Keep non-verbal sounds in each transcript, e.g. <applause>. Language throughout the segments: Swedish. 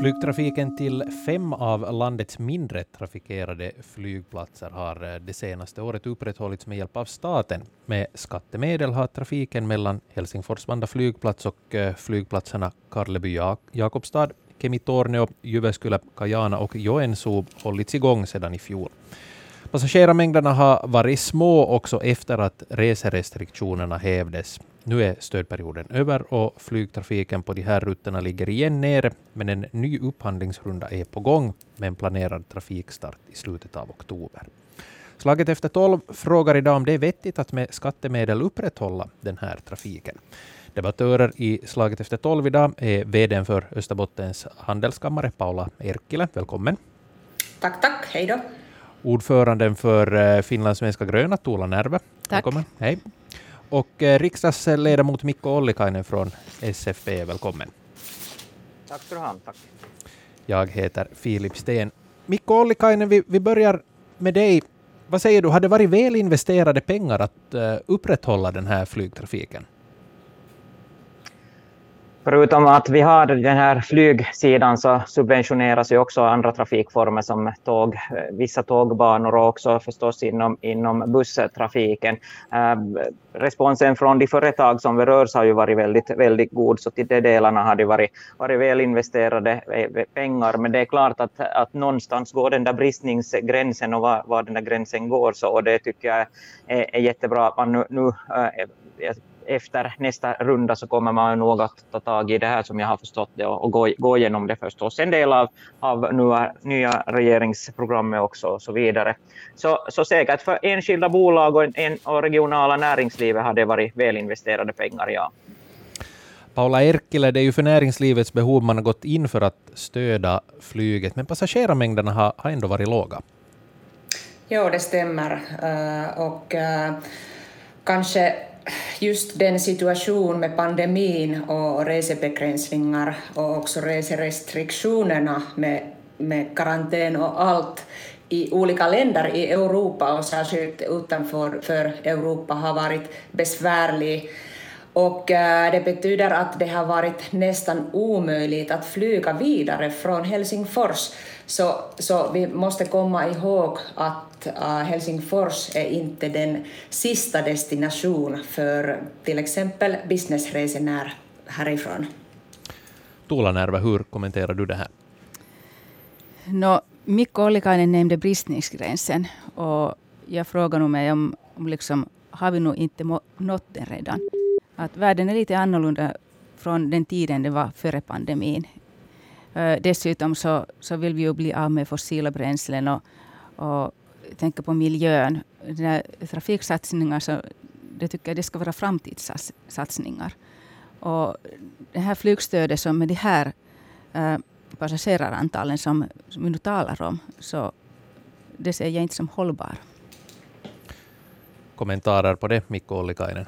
Flygtrafiken till fem av landets mindre trafikerade flygplatser har eh, det senaste året upprätthållits med hjälp av staten. Med skattemedel har trafiken mellan Helsingfors-Vanda flygplats och eh, flygplatserna Karleby-Jakobstad, Kemi-Tornio, Jyväskylä, Kajana och Joensuu hållits igång sedan i fjol. Passagerarmängderna har varit små också efter att reserestriktionerna hävdes. Nu är stödperioden över och flygtrafiken på de här rutterna ligger igen nere, men en ny upphandlingsrunda är på gång med en planerad trafikstart i slutet av oktober. Slaget efter tolv frågar idag om det är vettigt att med skattemedel upprätthålla den här trafiken. Debattörer i Slaget efter tolv idag är VD för Österbottens handelskammare, Paula Erkkilä. Välkommen. Tack, tack. Hej då. Ordföranden för eh, Finlandssvenska gröna, Tuula Närve. Tack. Välkommen. Hej. Och eh, riksdagsledamot Mikko Ollikainen från SFP, välkommen. Tack ska du ha. Tack. Jag heter Filip Sten. Mikko Ollikainen, vi, vi börjar med dig. Vad säger du, har det varit väl investerade pengar att uh, upprätthålla den här flygtrafiken? Förutom att vi har den här flygsidan så subventioneras ju också andra trafikformer som tåg, eh, vissa tågbanor och också förstås inom, inom busstrafiken. Eh, responsen från de företag som berörs har ju varit väldigt, väldigt god, så till de delarna har det varit, varit väl investerade eh, pengar. Men det är klart att, att någonstans går den där bristningsgränsen och var, var den där gränsen går. Så, och det tycker jag är, är jättebra att man nu, nu äh, efter nästa runda så kommer man nog att ta tag i det här som jag har förstått det och, och gå, gå igenom det förstås. En del av, av nya, nya regeringsprogrammet också och så vidare. Så, så säkert för enskilda bolag och, en, och regionala näringslivet har det varit välinvesterade pengar, ja. Paula Erkkilä, det är ju för näringslivets behov man har gått in för att stödja flyget, men passagerarmängderna har, har ändå varit låga. Jo, det stämmer. Uh, och uh, kanske just den situation med pandemin och resebegränsningar och också reserestriktionerna med, med karantän och allt i olika länder i Europa och särskilt utanför för Europa har varit besvärlig. Och eh, det betyder att det har varit nästan omöjligt att flyga vidare från Helsingfors. Så, så vi måste komma ihåg att uh, Helsingfors är inte den sista destination för till exempel businessresenär härifrån. Tuula Närvä, hur kommenterar du det här? No, Mikko Ollikainen nämnde bristningsgränsen och jag frågar nog mig om, om liksom, har vi nog inte nått den redan? Att världen är lite annorlunda från den tiden det var före pandemin. Uh, dessutom så, så vill vi ju bli av med fossila bränslen och, och tänka på miljön. Den trafiksatsningar, så, det tycker jag det ska vara framtidssatsningar. Och det här flygstödet som med de här uh, passagerarantalen som, som vi nu talar om, så det ser jag inte som hållbar. Kommentarer på det, Mikko Ollikainen?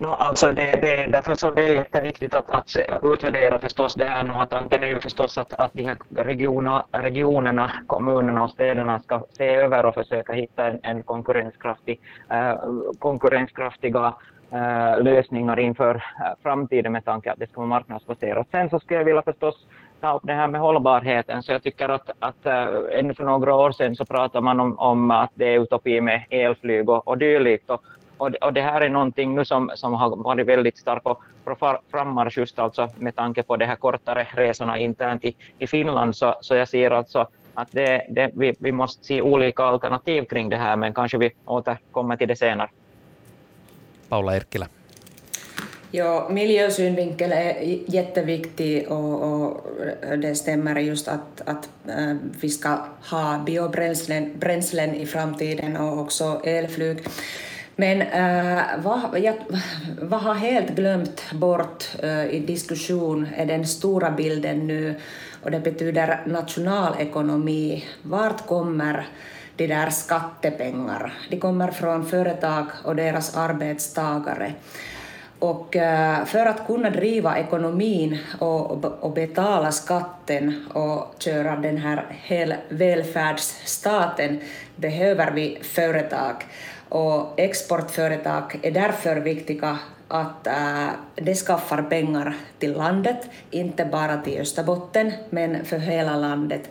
No, alltså det, det, därför så det är jätteviktigt att, att utvärdera förstås det här och Att tanken är ju förstås att, att de här regioner, regionerna, kommunerna och städerna ska se över och försöka hitta en, en konkurrenskraftig, eh, konkurrenskraftiga eh, lösningar inför eh, framtiden med tanke att det ska vara marknadsbaserat. Sen så skulle jag vilja förstås ta upp det här med hållbarheten. Så jag tycker att, att äh, ännu för några år sedan så pratade man om, om att det är utopi med elflyg och, och dylikt. Och, och, och det här är någonting nu som, som har varit väldigt starkt på, på frammarsch just alltså med tanke på de här kortare resorna internt i, i Finland. Så, så jag ser alltså att det, det, vi, vi måste se olika alternativ kring det här, men kanske vi återkommer till det senare. Paula Erkkilä. Ja, miljösynvinkel är jätteviktig och, och det stämmer just att, att äh, vi ska ha biobränslen bränslen i framtiden och också elflyg. Men äh, vad, jag, vad har helt glömt bort äh, i diskussion är den stora bilden nu och det betyder nationalekonomi. Vart kommer de där skattepengar? De kommer från företag och deras arbetstagare. Och eh, för att kunna driva ekonomin och, och betala skatten och köra den här hel välfärdsstaten behöver vi företag och exportföretag är därför viktiga att eh, äh, det skaffar pengar till landet, inte bara till Österbotten, men för hela landet.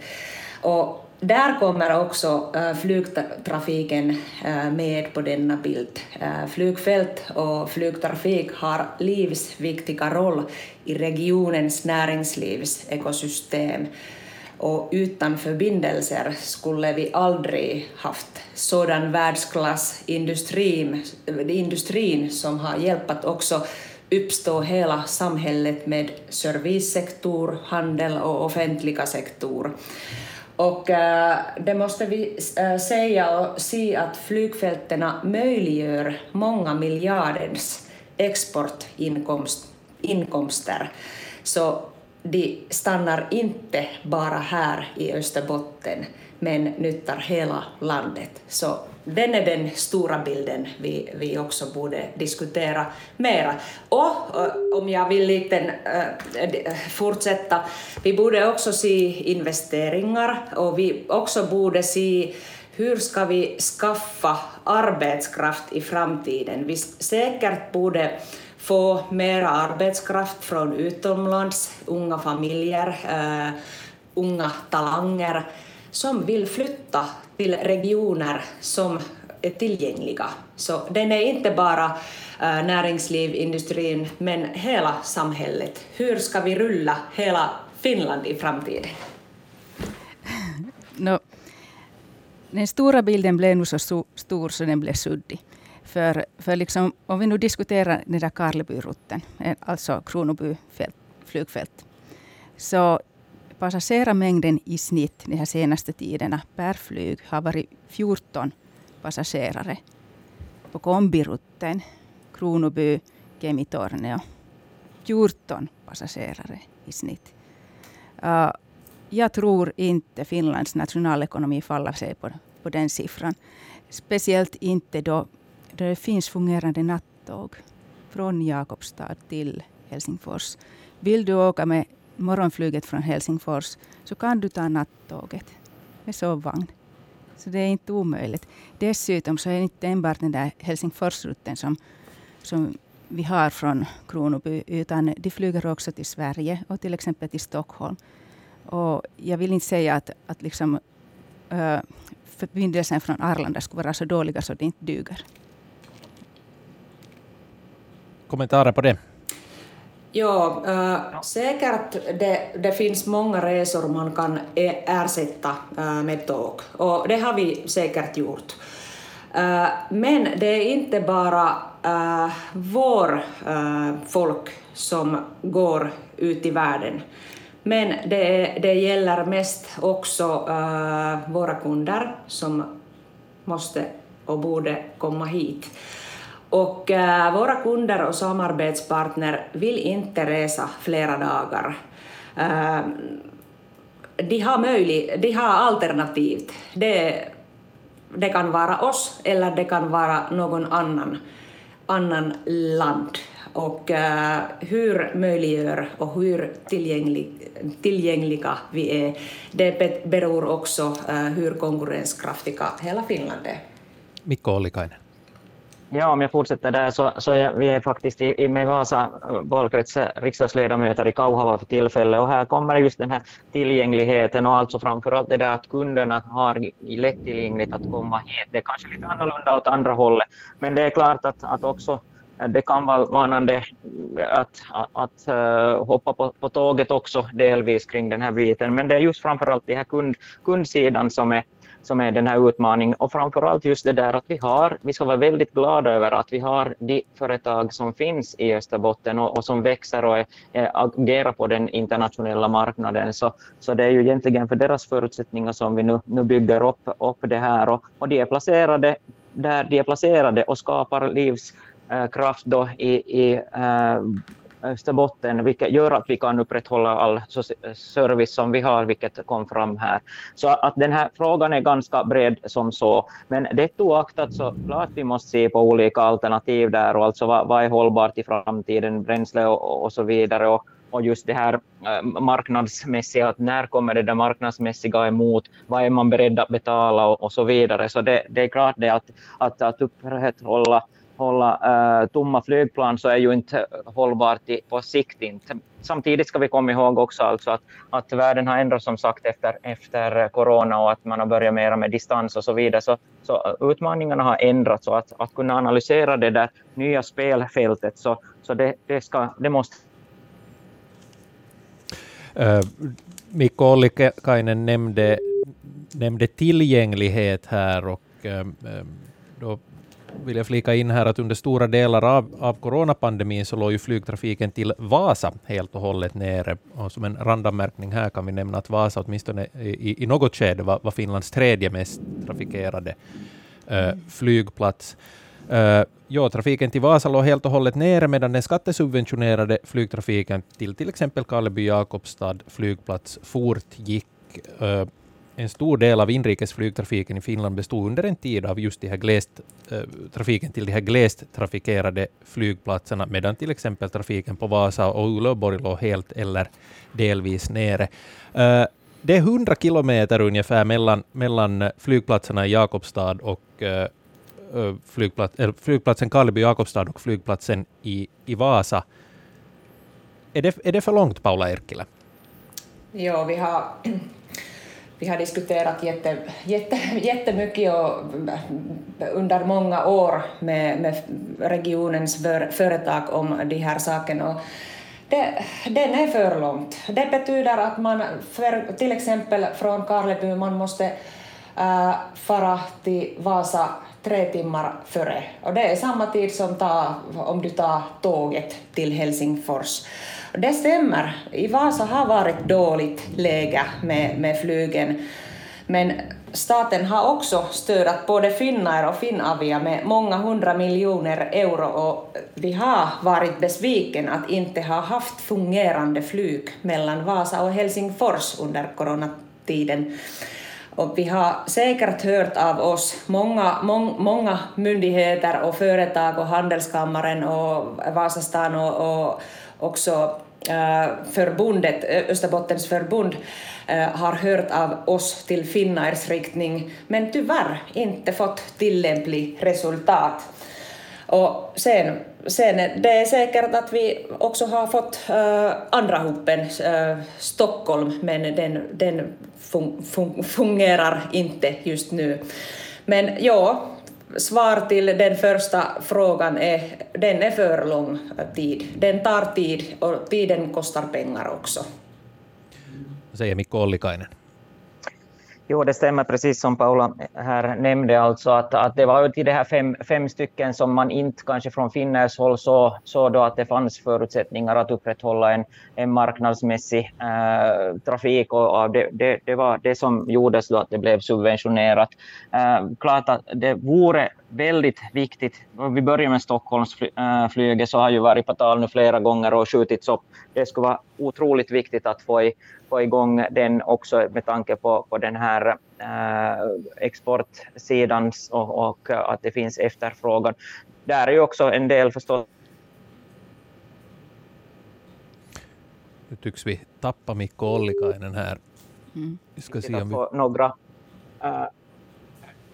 Och där kommer också äh, flygtrafiken äh, med på denna bild. Äh, flygfält och flygtrafik har livsviktiga roll i regionens näringslivsekosystem och utan förbindelser skulle vi aldrig haft sådan världsklass industrin, industrin som har hjälpt också uppstå hela samhället med servicesektor, handel och offentliga sektor. Och äh, det måste vi äh, säga och se att flygfälten möjliggör många miljarders exportinkomster. Så de stannar inte bara här i Österbotten, men nyttar hela landet. Så den är den stora bilden vi, vi också borde diskutera mera. Och eh, om jag vill lite äh, eh, fortsätta, vi borde också se investeringar och vi också borde se hur ska vi skaffa arbetskraft i framtiden. Vi säkert borde få mera arbetskraft från utomlands, unga familjer, uh, unga talanger som vill flytta till regioner som är tillgängliga. Så den är inte bara eh, uh, näringsliv, industrin, men hela samhället. Hur ska vi rulla hela Finland i framtiden? No, den stora bilden blev nu så stor så den blev suddig. För, för liksom, om vi nu diskuterar den där Karlebyrutten, eh, alltså Kronoby flygfält, så passagerarmängden i snitt de här senaste tiderna per flyg har varit 14 passagerare på kombirutten Kronoby, Kemitorneo. 14 passagerare i snitt. Uh, jag tror inte Finlands nationalekonomi faller sig på, på den siffran. Speciellt inte då där det finns fungerande nattåg från Jakobstad till Helsingfors. Vill du åka med morgonflyget från Helsingfors så kan du ta nattåget med sovvagn. Så det är inte omöjligt. Dessutom så är det inte enbart den där Helsingforsrutten som, som vi har från Kronoby, utan de flyger också till Sverige och till exempel till Stockholm. Och jag vill inte säga att, att liksom, äh, förbindelsen från Arlanda skulle vara så dåliga så det inte duger kommentarer på det? Ja, äh, säkert det, det finns många resor man kan e, ersätta äh, med tåg och det har vi säkert gjort. Äh, men det är inte bara äh, vår äh, folk som går ut i världen. Men det, det gäller mest också äh, våra kunder som måste och borde komma hit. Och äh, våra kunder och samarbetspartner vill inte resa flera dagar. Äh, de, har möjlig, de har alternativt. Det, det kan vara oss eller det kan vara någon annan, annan land. Och äh, hur möjliggör och hur tillgänglig, tillgängliga vi är, det beror också äh, hur konkurrenskraftiga hela Finland är. Mikko Ollikainen. Ja, om jag fortsätter där. Så, så är vi är faktiskt i, i med Vasa eh, valkrets eh, riksdagsledamöter i Kauhava för tillfället. Och här kommer just den här tillgängligheten och alltså framförallt det där att kunderna har lättillgängligt att komma hit. Det är kanske lite annorlunda åt andra hållet, men det är klart att, att också eh, det kan vara varnande att, att, att hoppa på, på tåget också delvis kring den här biten, men det är just framförallt den här kund, kundsidan som är som är den här utmaningen och framförallt just det där att vi har, vi ska vara väldigt glada över att vi har de företag som finns i Österbotten och, och som växer och är, är, agerar på den internationella marknaden. Så, så det är ju egentligen för deras förutsättningar som vi nu, nu bygger upp, upp det här och, och de är placerade där de är placerade och skapar livskraft eh, då i, i uh, Äh, Österbotten, vilket gör att vi kan upprätthålla all service som vi har, vilket kom fram här. Så att den här frågan är ganska bred som så. Men det oaktat så klart vi måste se på olika alternativ där och alltså vad, vad är hållbart i framtiden, bränsle och, och så vidare. Och, och just det här äh, marknadsmässiga, att när kommer det där marknadsmässiga emot, vad är man beredd att betala och, och så vidare. Så det, det är klart det att, att, att upprätthålla hålla uh, tomma flygplan så är ju inte hållbart på sikt. Inte. Samtidigt ska vi komma ihåg också alltså att, att världen har ändrats som sagt efter, efter corona och att man har börjat mera med distans och så vidare. Så, så utmaningarna har ändrats och att, att kunna analysera det där nya spelfältet så, så det, det, ska, det måste Uh, Mikko Ollikainen nämnde, nämnde tillgänglighet här och eh, då vill jag flika in här att under stora delar av, av coronapandemin så låg ju flygtrafiken till Vasa helt och hållet nere. Och som en randanmärkning här kan vi nämna att Vasa åtminstone i, i något skede var, var Finlands tredje mest trafikerade eh, flygplats. Uh, ja, trafiken till Vasa låg helt och hållet nere medan den skattesubventionerade flygtrafiken till till exempel Karleby-Jakobstad flygplats fortgick. Uh, en stor del av inrikesflygtrafiken i Finland bestod under en tid av just de här glest, eh, trafiken till de här glest trafikerade flygplatserna, medan till exempel trafiken på Vasa och Uleåborg låg helt eller delvis nere. Eh, det är 100 kilometer ungefär mellan, mellan flygplatserna i Jakobstad och eh, eh flygplats, äh, flygplatsen Karleby-Jakobstad och flygplatsen i, i Vasa. Är det, är det för långt, Paula Erkkilä? Ja, vi har vi har diskuterat jätte, jätte, jättemycket och under många år med, med regionens för, företag om de här sakerna. Och det, den är för långt. Det betyder att man, för, till exempel från Karleby, man måste äh, fara till Vasa tre timmar före. Och det är samma tid som ta, om du tar tåget till Helsingfors. Det stämmer. I Vasa har varit dåligt läge med, med flygen. Men staten har också stödat både Finnair och Finavia med många hundra miljoner euro och vi har varit besviken att inte ha haft fungerande flyg mellan Vasa och Helsingfors under coronatiden. Och vi har säkert hört av oss, många, må, många myndigheter och företag och Handelskammaren och Vasastan och, och också eh, förbundet, eh, Österbottens förbund, eh, har hört av oss till Finnairs riktning, men tyvärr inte fått tillämplig resultat. Och sen, sen det är säkert att vi också har fått äh, andra hopen, äh, Stockholm, men den, den fun, fun, fungerar inte just nu. Men ja, svar till den första frågan är den är för lång tid. Den tar tid och tiden kostar pengar också. Säger Mikko Ollikainen. Jo, det stämmer precis som Paula här nämnde, alltså att, att det var ju till de här fem, fem stycken som man inte kanske från Finnairs håll såg så då att det fanns förutsättningar att upprätthålla en, en marknadsmässig äh, trafik och det, det, det, var det som gjordes då att det blev subventionerat. Äh, klart att det vore väldigt viktigt, vi börjar med Stockholmsflyget äh, så har ju varit på tal nu flera gånger och skjutits upp. Det skulle vara otroligt viktigt att få i få igång den också med tanke på, på den här äh, exportsidan och, och, att det finns efterfrågan. Där är ju också en del förstås Nu tycks vi tappa Mikko Ollikainen här. Mm. Vi ska se om vi... Några, äh,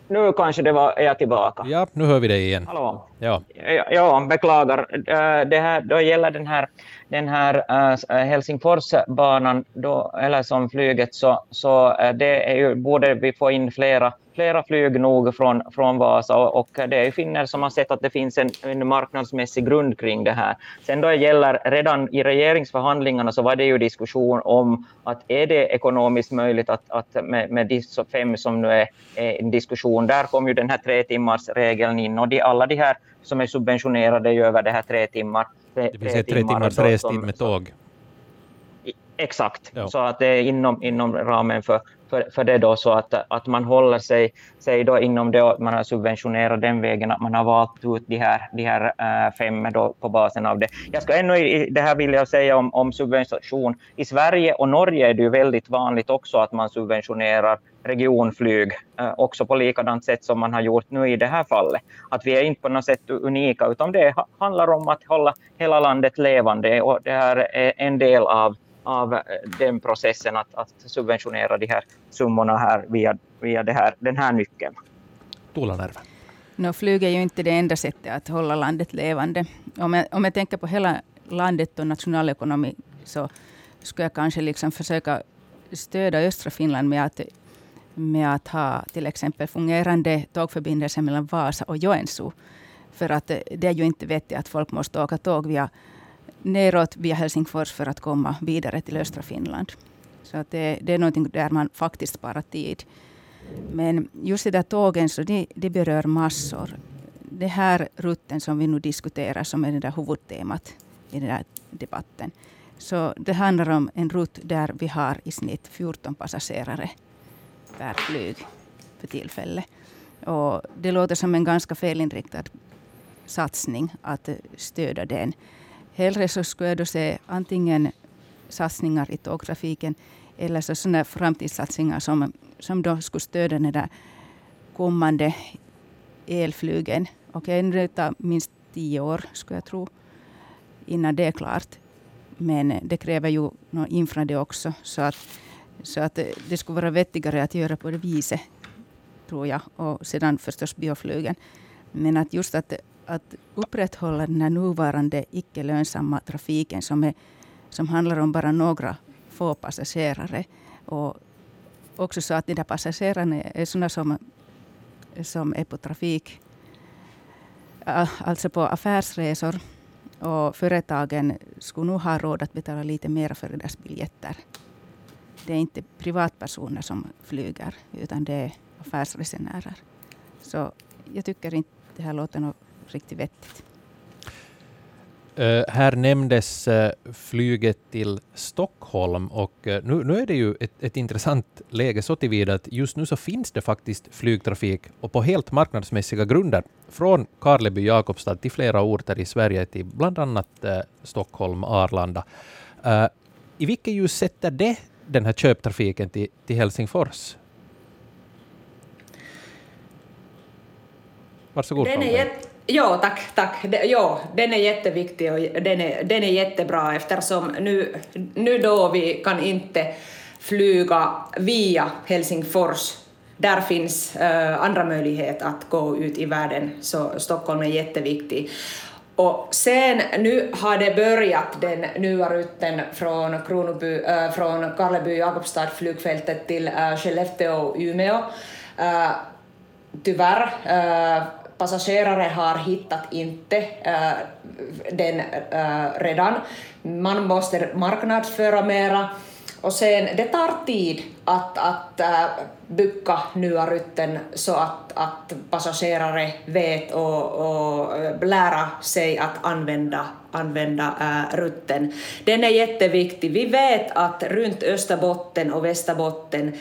nu kanske det var, är jag tillbaka. Ja, nu hör vi dig igen. Hallå. Ja, ja, ja beklagar. Äh, det här, då gäller den här den här äh, Helsingforsbanan, då, eller som flyget, så, så äh, det är ju, borde vi få in flera, flera flyg nog från, från Vasa och, och det är ju finner som har sett att det finns en, en marknadsmässig grund kring det här. Sen då det gäller, redan i regeringsförhandlingarna så var det ju diskussion om att är det ekonomiskt möjligt att, att med, med de fem som nu är, är en diskussion, där kom ju den här tre timmars regeln in och de, alla de här som är subventionerade är över det här tre timmar tre, det vill säga tre timmars restid med tåg? Exakt, ja. så att det är inom, inom ramen för, för, för det då så att, att man håller sig, sig då inom det man har subventionerat den vägen, att man har valt ut de här, de här äh, fem då på basen av det. Jag ska ännu i det här vill jag säga om, om subvention. I Sverige och Norge är det ju väldigt vanligt också att man subventionerar regionflyg, också på likadant sätt som man har gjort nu i det här fallet. Att vi är inte på något sätt unika, utan det handlar om att hålla hela landet levande och det här är en del av, av den processen att, att subventionera de här summorna här via, via det här, den här nyckeln. Tuula Närve. No, flyg är ju inte det enda sättet att hålla landet levande. Om jag, om jag tänker på hela landet och nationalekonomi så skulle jag kanske liksom försöka stödja östra Finland med att, med att ha till exempel fungerande tågförbindelser mellan Vasa och Joensuu. För att det är ju inte vettigt att folk måste åka tåg via, neråt via Helsingfors för att komma vidare till östra Finland. Så att det, det är någonting där man faktiskt sparar tid. Men just de där tågen, så det, det berör massor. Det här rutten som vi nu diskuterar, som är det där huvudtemat i den här debatten. Så det handlar om en rutt där vi har i snitt 14 passagerare per flyg för tillfället. Och det låter som en ganska felinriktad satsning att stödja den. Hellre så skulle jag då se antingen satsningar i tågtrafiken eller så sådana framtidssatsningar som, som då skulle stödja den där kommande elflygen. Okej, okay, det tar minst tio år, skulle jag tro, innan det är klart. Men det kräver ju någon infra det också. Så att, så att det skulle vara vettigare att göra på det viset, tror jag. Och sedan förstås bioflygen. Men att just att, att upprätthålla den här nuvarande icke lönsamma trafiken som, är, som handlar om bara några få passagerare. Och också så att de där passagerarna är sådana som, som är på trafik, alltså på affärsresor. Och företagen skulle nog ha råd att betala lite mer för deras biljetter. Det är inte privatpersoner som flyger, utan det är affärsresenärer. Så jag tycker inte det här låter något riktigt vettigt. Uh, här nämndes uh, flyget till Stockholm och uh, nu, nu är det ju ett, ett intressant läge så tillvida att just nu så finns det faktiskt flygtrafik och på helt marknadsmässiga grunder från Karleby, Jakobstad till flera orter i Sverige till bland annat Stockholm, Arlanda. I vilket ljus sätter det den här köptrafiken till, till Helsingfors? Varsågod. Den är Ja, tack. tack. Ja, den är jätteviktig och den är, den är jättebra eftersom nu, nu då vi kan inte flyga via Helsingfors där finns uh, andra möjligheter att gå ut i världen, så Stockholm är jätteviktig. Och sen nu har det börjat den nya rutten från, Kronoby, äh, från Karleby Jakobstad flygfältet till äh, Skellefteå och Umeå. Äh, tyvärr äh, passagerare har hittat inte äh, den äh, redan. Man måste marknadsföra mera. Och sen, det tar tid att, att äh, bygga nya rutten så att, att passagerare vet och, och äh, lära sig att använda, använda äh, rutten. Den är jätteviktig. Vi vet att runt Österbotten och Västerbotten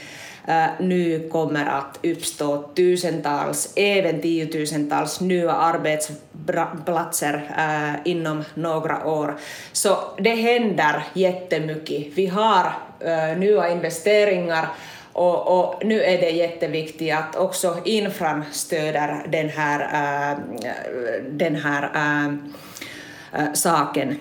äh, nu kommer att uppstå tusentals, även tiotusentals nya arbetsplatser äh, inom några år. Så det händer jättemycket. Vi har äh, nya investeringar och, och, nu är det jätteviktigt att också infran stöder den här, äh, den här äh, saken.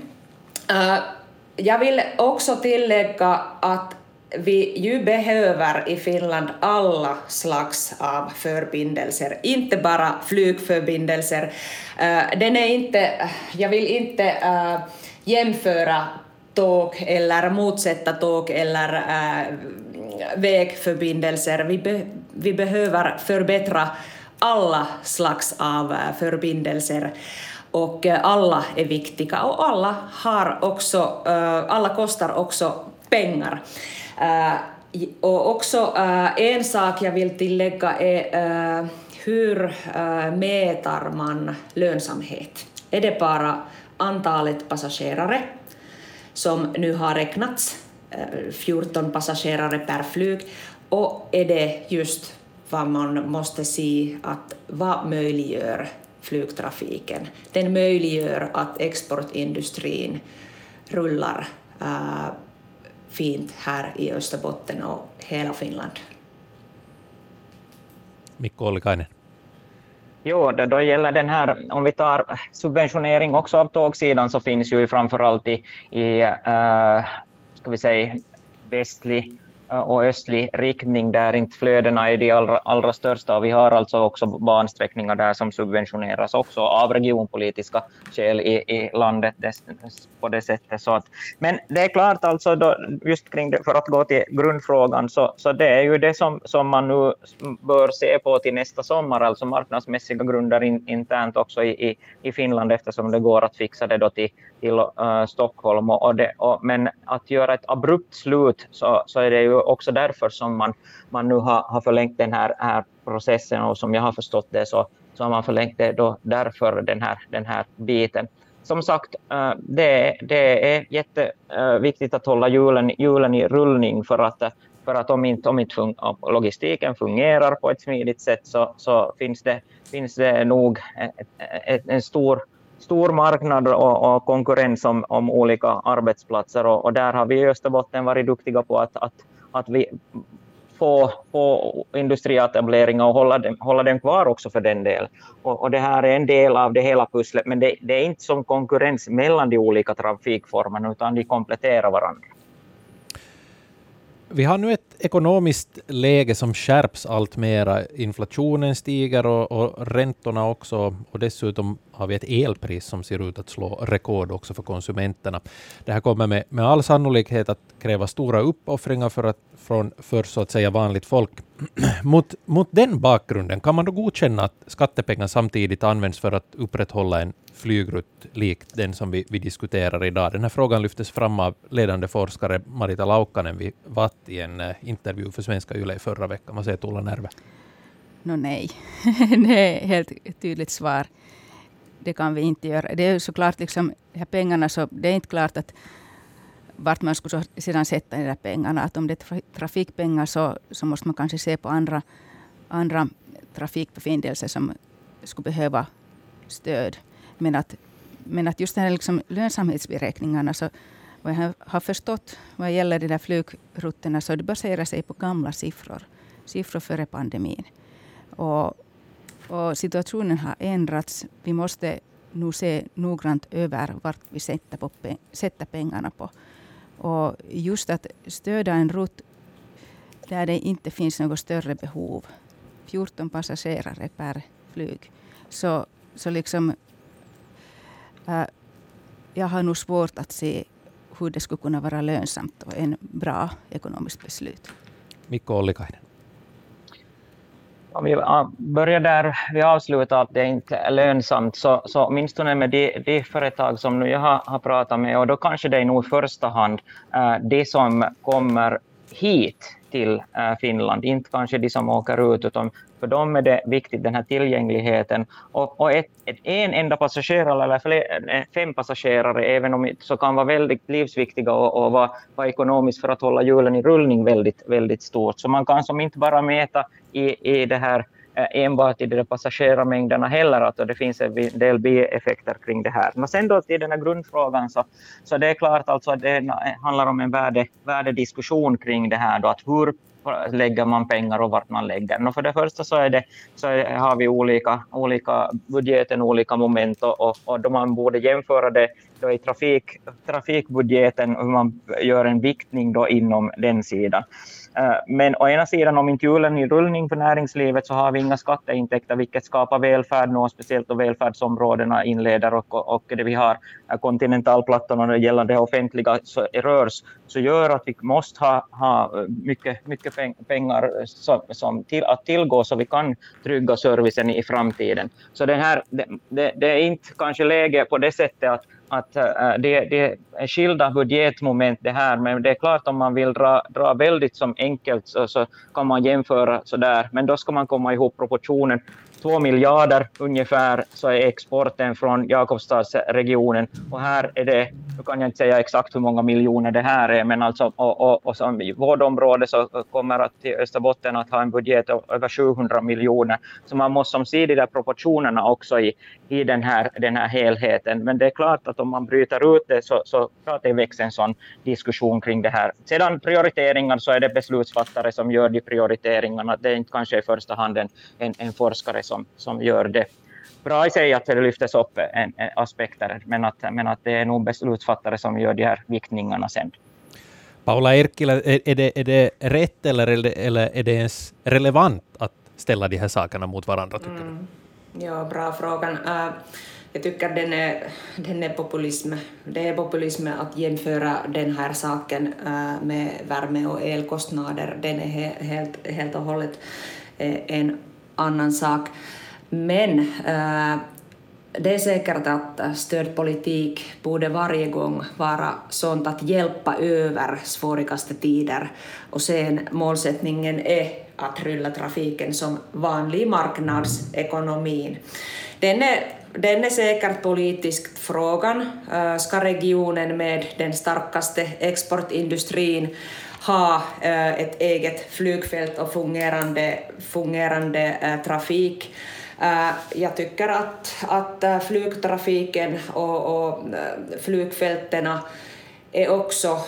Jag vill också tillägga att vi ju behöver i Finland alla slags av förbindelser, inte bara flygförbindelser. Den är inte, jag vill inte jämföra tåg eller motsätta tåg eller vägförbindelser. Vi, be, vi behöver förbättra alla slags av förbindelser och eh, alla är viktiga och alla har också, eh, alla kostar också pengar. Eh, och också en sak jag vill tillägga är hur mäter man lönsamhet? Är det bara antalet passagerare som nu har räknats, 14 passagerare per flyg, och är det just vad man måste se att vad möjliggör flygtrafiken? Den möjliggör att exportindustrin rullar fint här i Österbotten och hela Finland. Mikko Ollikainen. Jo, det då gäller den här, om vi tar subventionering också av tågsidan så finns ju framförallt i, i uh, ska vi säga, västlig och östlig riktning där inte flödena är de allra, allra största. Och vi har alltså också bansträckningar där som subventioneras också av regionpolitiska skäl i, i landet på det sättet. Så att, men det är klart, alltså då, just kring det, för att gå till grundfrågan, så, så det är ju det som, som man nu bör se på till nästa sommar, alltså marknadsmässiga grunder in, internt också i, i, i Finland eftersom det går att fixa det då till, till uh, Stockholm. Och, och det, och, men att göra ett abrupt slut så, så är det ju också därför som man, man nu har, har förlängt den här, här processen och som jag har förstått det så, så har man förlängt det då därför den här, den här biten. Som sagt, eh, det, det är jätteviktigt att hålla hjulen, hjulen i rullning för att för att om inte, om inte fun logistiken fungerar på ett smidigt sätt så, så finns, det, finns det nog en stor stor marknad och, och konkurrens om, om, olika arbetsplatser. Och, och, där har vi i Österbotten varit duktiga på att, att, att vi få, få industrietableringar och hålla dem, hålla den kvar också för den delen. Och, och, det här är en del av det hela pusslet, men det, det är inte som konkurrens mellan de olika trafikformerna, utan de kompletterar varandra. Vi har nu ett ekonomiskt läge som skärps allt mera. Inflationen stiger och, och, räntorna också. Och dessutom har vi ett elpris som ser ut att slå rekord också för konsumenterna. Det här kommer med, med all sannolikhet att kräva stora uppoffringar för, att, från, för så att säga vanligt folk. <clears throat> mot, mot den bakgrunden, kan man då godkänna att skattepengar samtidigt används för att upprätthålla en flygrutt likt den som vi, vi diskuterar idag. Den här frågan lyftes fram av ledande forskare Marita Laukkanen vid Vatt i en uh, intervju för Svenska Yle förra veckan. Vad säger Tuula Närve? No, nej, <laughs> det är helt tydligt svar. Det kan vi inte göra. Det är såklart liksom, de här pengarna, så det är inte klart att vart man skulle sedan sätta de där pengarna. Att om det är trafikpengar så, så måste man kanske se på andra, andra trafikförbindelser som skulle behöva stöd. Men att, men att just den här liksom lönsamhetsberäkningarna, så vad jag har förstått vad gäller de där flygrutterna, så det baserar sig på gamla siffror. Siffror före pandemin. Och, och situationen har ändrats. Vi måste nu se noggrant över vart vi sätter, på, sätter pengarna på. Och just att stödja en rutt där det inte finns något större behov, 14 passagerare per flyg, så, så liksom Äh, jag har nog svårt att se hur det skulle kunna vara lönsamt och en bra ekonomiskt beslut. Mikko Ollikainen. Om vi börjar där vi avslutar att det inte är lönsamt, så, så åtminstone med de, de företag som nu jag har, har pratat med, och då kanske det är nog i första hand äh, de som kommer hit till eh, Finland, inte kanske de som åker ut, utan för dem är det viktigt, den här tillgängligheten. Och, och ett, ett, en enda passagerare eller fler, eh, fem passagerare, även om så kan vara väldigt livsviktiga och, och vara, vara ekonomiskt för att hålla hjulen i rullning väldigt, väldigt stort. Så man kan som inte bara mäta i, i det här Eh, enbart i de passagerarmängderna heller, att det finns en del bieffekter kring det här. Men sen då till den här grundfrågan, så, så det är klart alltså att det eh, handlar om en värde, värdediskussion kring det här, då, att hur lägger man pengar och vart man lägger den. för det första så, är det, så är, har vi olika, olika budgeten, olika moment och, och, och då man borde jämföra det då i trafik, trafikbudgeten hur man gör en viktning då inom den sidan. Eh, men å ena sidan, om inte hjulen i rullning för näringslivet så har vi inga skatteintäkter, vilket skapar välfärd, nu, speciellt då välfärdsområdena inleder och, och det vi har eh, kontinentalplattan och det gällande offentliga så rörs, så gör att vi måste ha, ha eh, mycket, mycket pengar som, som till, att tillgå så vi kan trygga servicen i framtiden. Så den här, det, det, det är inte kanske läge på det sättet att att eh, det, det, är skilda budgetmoment det här, men det är klart om man vill dra, dra väldigt som enkelt så, så kan man jämföra sådär, men då ska man komma ihåg proportionen. Två miljarder ungefär så är exporten från Jakobstadsregionen och här är det nu kan jag inte säga exakt hur många miljoner det här är, men alltså, och, och, och som vårdområde så kommer att till Österbotten att ha en budget av över 700 miljoner. Så man måste som se de där proportionerna också i, i den, här, den här helheten. Men det är klart att om man bryter ut det så, så det väcks en sån diskussion kring det här. Sedan prioriteringar så är det beslutsfattare som gör de prioriteringarna. Det är inte kanske i första hand en, en, en forskare som, som gör det bra i sig att det lyftes upp en, en aspekter, men att, men att det är nog beslutsfattare som gör de här viktningarna sen. Paula Erkkilä, är, det, är det rätt eller är det, eller är det ens relevant att ställa de här sakerna mot varandra, tycker mm. du? Ja, bra frågan. Uh, jag tycker den är, den är populism. Det är populism att jämföra den här saken uh, med värme och elkostnader. Den är he, helt, helt och hållet uh, en annan sak. Men äh, det är säkert att stödpolitik borde varje gång vara sånt att hjälpa över svårigaste tider och sen målsättningen är att rulla trafiken som vanlig marknadsekonomin. Den är, den är säkert politisk frågan. Äh, ska regionen med den starkaste exportindustrin ha eh, ett eget flygfält och fungerande, fungerande eh, trafik? Eh, jag tycker att, att flygtrafiken och, och flygfälten är också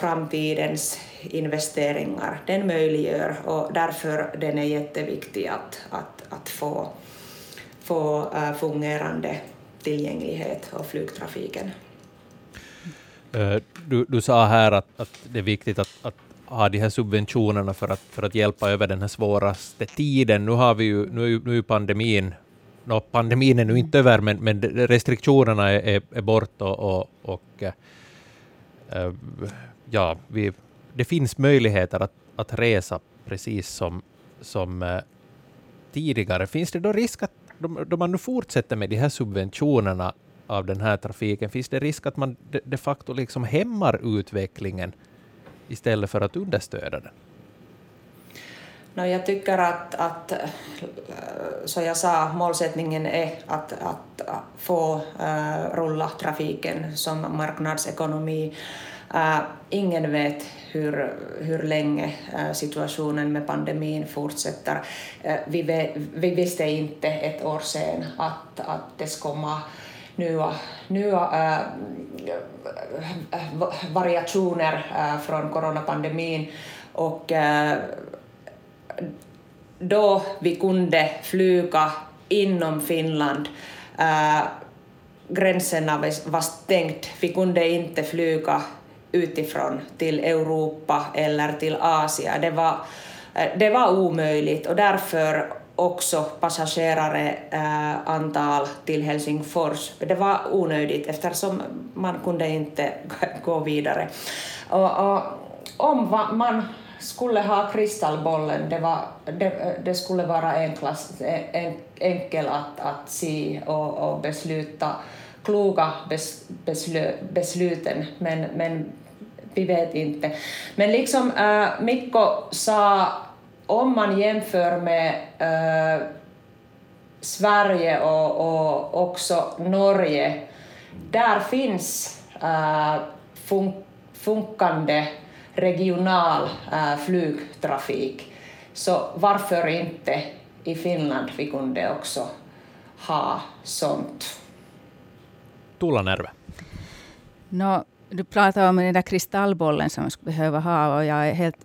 framtidens investeringar. Den möjliggör och därför den är jätteviktig att, att, att få, få fungerande tillgänglighet av flygtrafiken. Eh, du, du sa här att, att det är viktigt att, att ha de här subventionerna för att, för att hjälpa över den här svåraste tiden. Nu har vi ju, nu är ju, nu är pandemin no, pandemin är nu inte över, men, men restriktionerna är, är, är bort och, och, och äh, ja, vi, det finns möjligheter att, att resa precis som, som äh, tidigare. Finns det då risk att då man nu fortsätter med de här subventionerna av den här trafiken, finns det risk att man de, de facto liksom hämmar utvecklingen istället för att understödja den? No, jag tycker att, att, äh, som jag sa, målsättningen är att, att få äh, rulla trafiken som marknadsekonomi. Äh, ingen vet hur, hur länge äh, situationen med pandemin fortsätter. Äh, vi, vi visste inte ett år sedan att, att det skulle komma nya, nya äh, variationer äh, från coronapandemin och äh, då vi kunde flyga inom Finland äh, gränserna var stängt. Vi kunde inte flyga utifrån till Europa eller till Asien. Det var, det var omöjligt och därför också passagerarantal eh, antal till Helsingfors. Det var onödigt eftersom man kunde inte <laughs> gå vidare. Och, och om man skulle ha kristallbollen, det, var, det, det skulle vara enklast, en, enkel att, att se och, och besluta kloka bes, beslö, besluten, men, men vi vet inte. Men liksom äh, Mikko sa om man jämför med äh, Sverige och, och också Norge, där finns äh, fun funkande regional äh, flygtrafik. Så varför inte i Finland vi kunde också ha sånt? Tuula Närve. No, du pratar om den där kristallbollen som man skulle behöva ha och jag är helt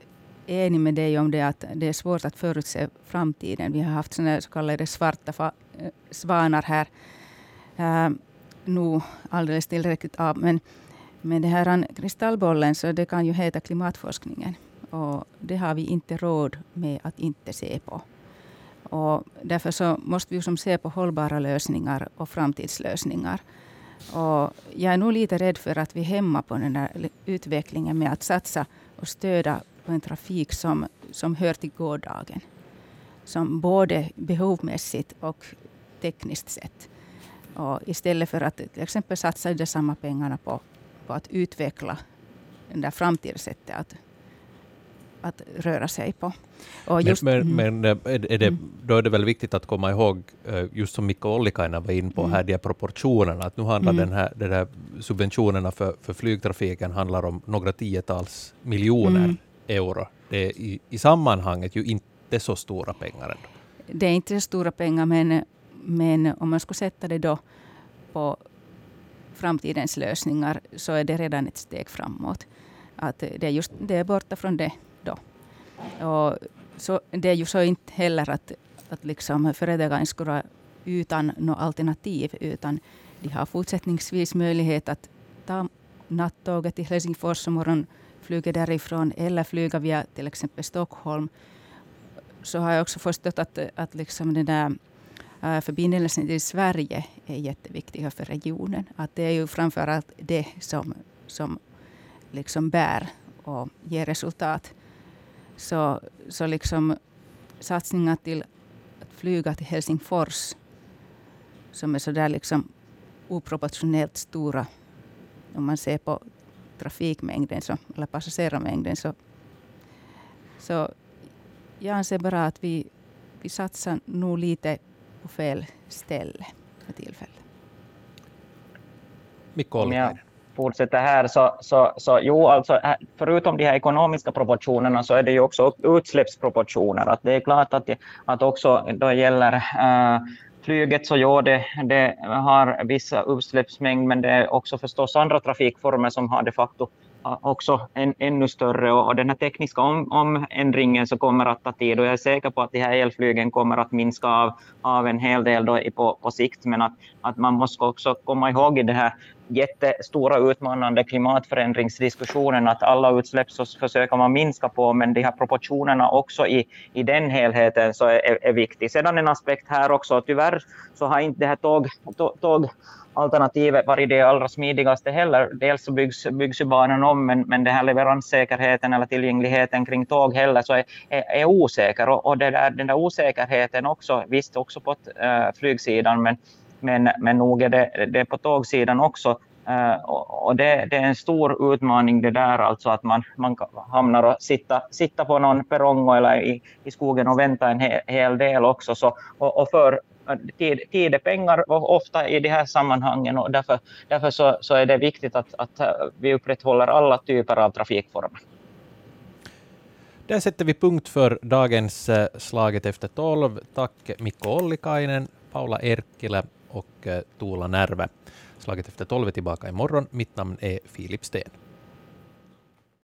enig med dig om det att det är svårt att förutse framtiden. Vi har haft såna så kallade svarta eh, svanar här äh, nu alldeles tillräckligt av. Men, men det här kristallbollen, så det kan ju heta klimatforskningen. Och det har vi inte råd med att inte se på. Och därför så måste vi som se på hållbara lösningar och framtidslösningar. Och jag är nog lite rädd för att vi hämmar på den här utvecklingen med att satsa och stödja en trafik som, som hör till gårdagen. Som både behovmässigt och tekniskt sett. Och istället för att till exempel satsa de samma pengarna på, på att utveckla det där framtidssättet att att röra sig på. Just, men, men, mm. men är det, mm. då är det väl viktigt att komma ihåg, just som Mikko Ollikainen var in på mm. här, de här proportionerna, att nu handlar mm. den här, den här subventionerna för, för flygtrafiken handlar om några tiotals miljoner mm euro. Det är i, i sammanhanget ju inte så stora pengar ändå. Det är inte så stora pengar, men, men om man skulle sätta det då på framtidens lösningar så är det redan ett steg framåt. Att det, är just, det är borta från det då. Och så, det är ju så inte heller att, att liksom företagen skulle vara utan något alternativ, utan de har fortsättningsvis möjlighet att ta nattåget till Helsingfors och flyger därifrån eller flyga via till exempel Stockholm. Så har jag också förstått att, att liksom den där äh, förbindelsen till Sverige är jätteviktig för regionen. Att det är ju framför allt det som, som liksom bär och ger resultat. Så, så liksom satsningar till att flyga till Helsingfors som är så där liksom oproportionellt stora om man ser på trafikmängden så, eller passagerarmängden. Så, så jag anser bara att vi, vi satsar nog lite på fel ställe för tillfället. Mikko Ollikainen fortsätter här, så, så, så jo, alltså, förutom de här ekonomiska proportionerna så är det ju också utsläppsproportioner. Att det är klart att, att också då gäller äh, flyget så ja, det, det har vissa utsläppsmängd, men det är också förstås andra trafikformer som har de facto också en, ännu större. Och, och den här tekniska om, omändringen så kommer att ta tid och jag är säker på att de här elflygen kommer att minska av, av en hel del då på, på sikt. Men att, att man måste också komma ihåg i det här jättestora utmanande klimatförändringsdiskussionen att alla utsläpp så försöker man minska på men de här proportionerna också i, i den helheten så är, är viktig. Sedan en aspekt här också, tyvärr så har inte det här tåg, tåg, tåg alternativet varit det allra smidigaste heller. Dels så byggs, byggs ju banan om, men, men den här leveranssäkerheten eller tillgängligheten kring tåg heller så är, är, är osäker. Och, och det där, den där osäkerheten också, visst också på äh, flygsidan, men, men, men nog är det, det på tågsidan också. Uh, och det, det, är en stor utmaning det där, alltså att man, man hamnar och sitta, sitta på någon perrong eller i, i skogen och vänta en hel, hel del också. Så, och, och för eh, tid, tid är pengar ofta i de här sammanhangen och därför, därför så, så är det viktigt att, att eh, vi upprätthåller alla typer av trafikformer. Där sätter vi punkt för dagens Slaget efter tolv. Tack Mikko Ollikainen, Paula Erkkilä och eh, Tuula Närve. Slaget efter tolv är tillbaka imorgon. Mitt namn är Filip Sten.